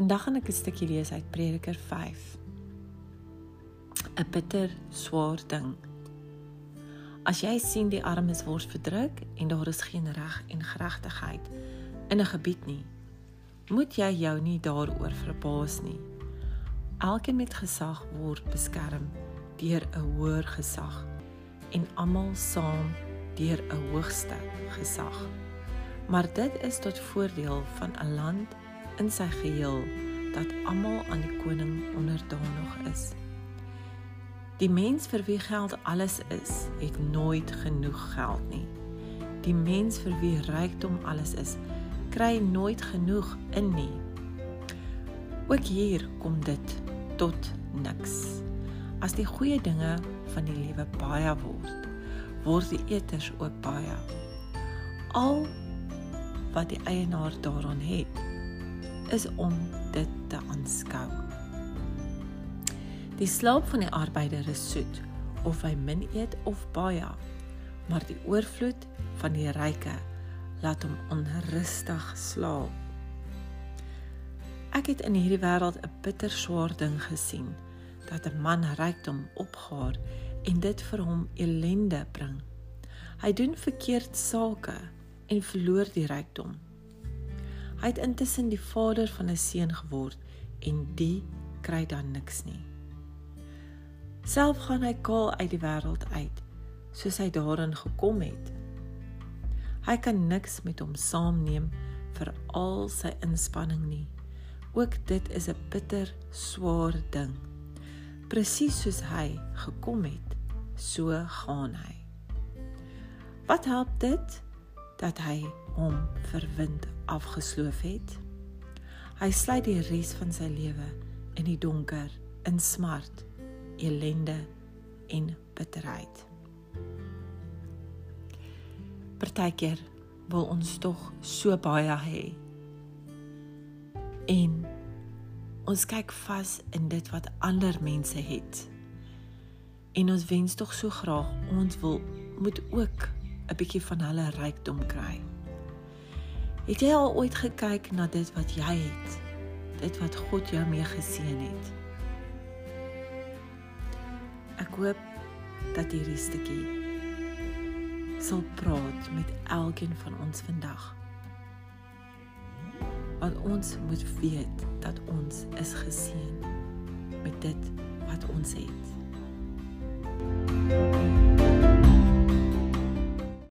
Vandag gaan ek 'n stukkie lees uit Prediker 5. 'n Bitter swaar ding. As jy sien die armes word verdruk en daar is geen reg en geregtigheid in 'n gebied nie, moet jy jou nie daaroor verbaas nie. Elkeen met gesag word beskerm deur 'n hoër gesag en almal saam deur 'n hoogste gesag. Maar dit is tot voordeel van 'n land in sy geheel dat almal aan die koning onderdanig is. Die mens vir wie geld alles is, het nooit genoeg geld nie. Die mens vir wie rykdom alles is, kry nooit genoeg in nie. Ook hier kom dit tot niks. As die goeie dinge van die lewe baie word, word die eters ook baie. Al wat die eienaar daaraan het, is om dit te aanskou. Die slaap van die arbeider is soet, of hy min eet of baie, maar die oorvloed van die ryke laat hom onrustig slaap. Ek het in hierdie wêreld 'n bitter swaar ding gesien dat 'n man rykdom opgaar en dit vir hom ellende bring. Hy doen verkeerd sake en verloor die rykdom. Hy het intussen die vader van 'n seun geword en die kry dan niks nie. Self gaan hy kaal uit die wêreld uit, soos hy daarin gekom het. Hy kan niks met hom saamneem vir al sy inspanning nie. Ook dit is 'n bitter swaar ding. Presies soos hy gekom het, so gaan hy. Wat help dit dat hy hom verwind afgesloof het. Hy sluit die res van sy lewe in die donker, in smart, elende en bitterheid. Partykeer wil ons tog so baie hê. En ons kyk vas in dit wat ander mense het. En ons wens tog so graag ons wil moet ook 'n bietjie van hulle rykdom kry. Het jy al ooit gekyk na dit wat jy het? Dit wat God jou mee geseën het. Ek hoop dat hierdie stukkie sal praat met elkeen van ons vandag. Want ons moet weet dat ons is geseën met dit wat ons het.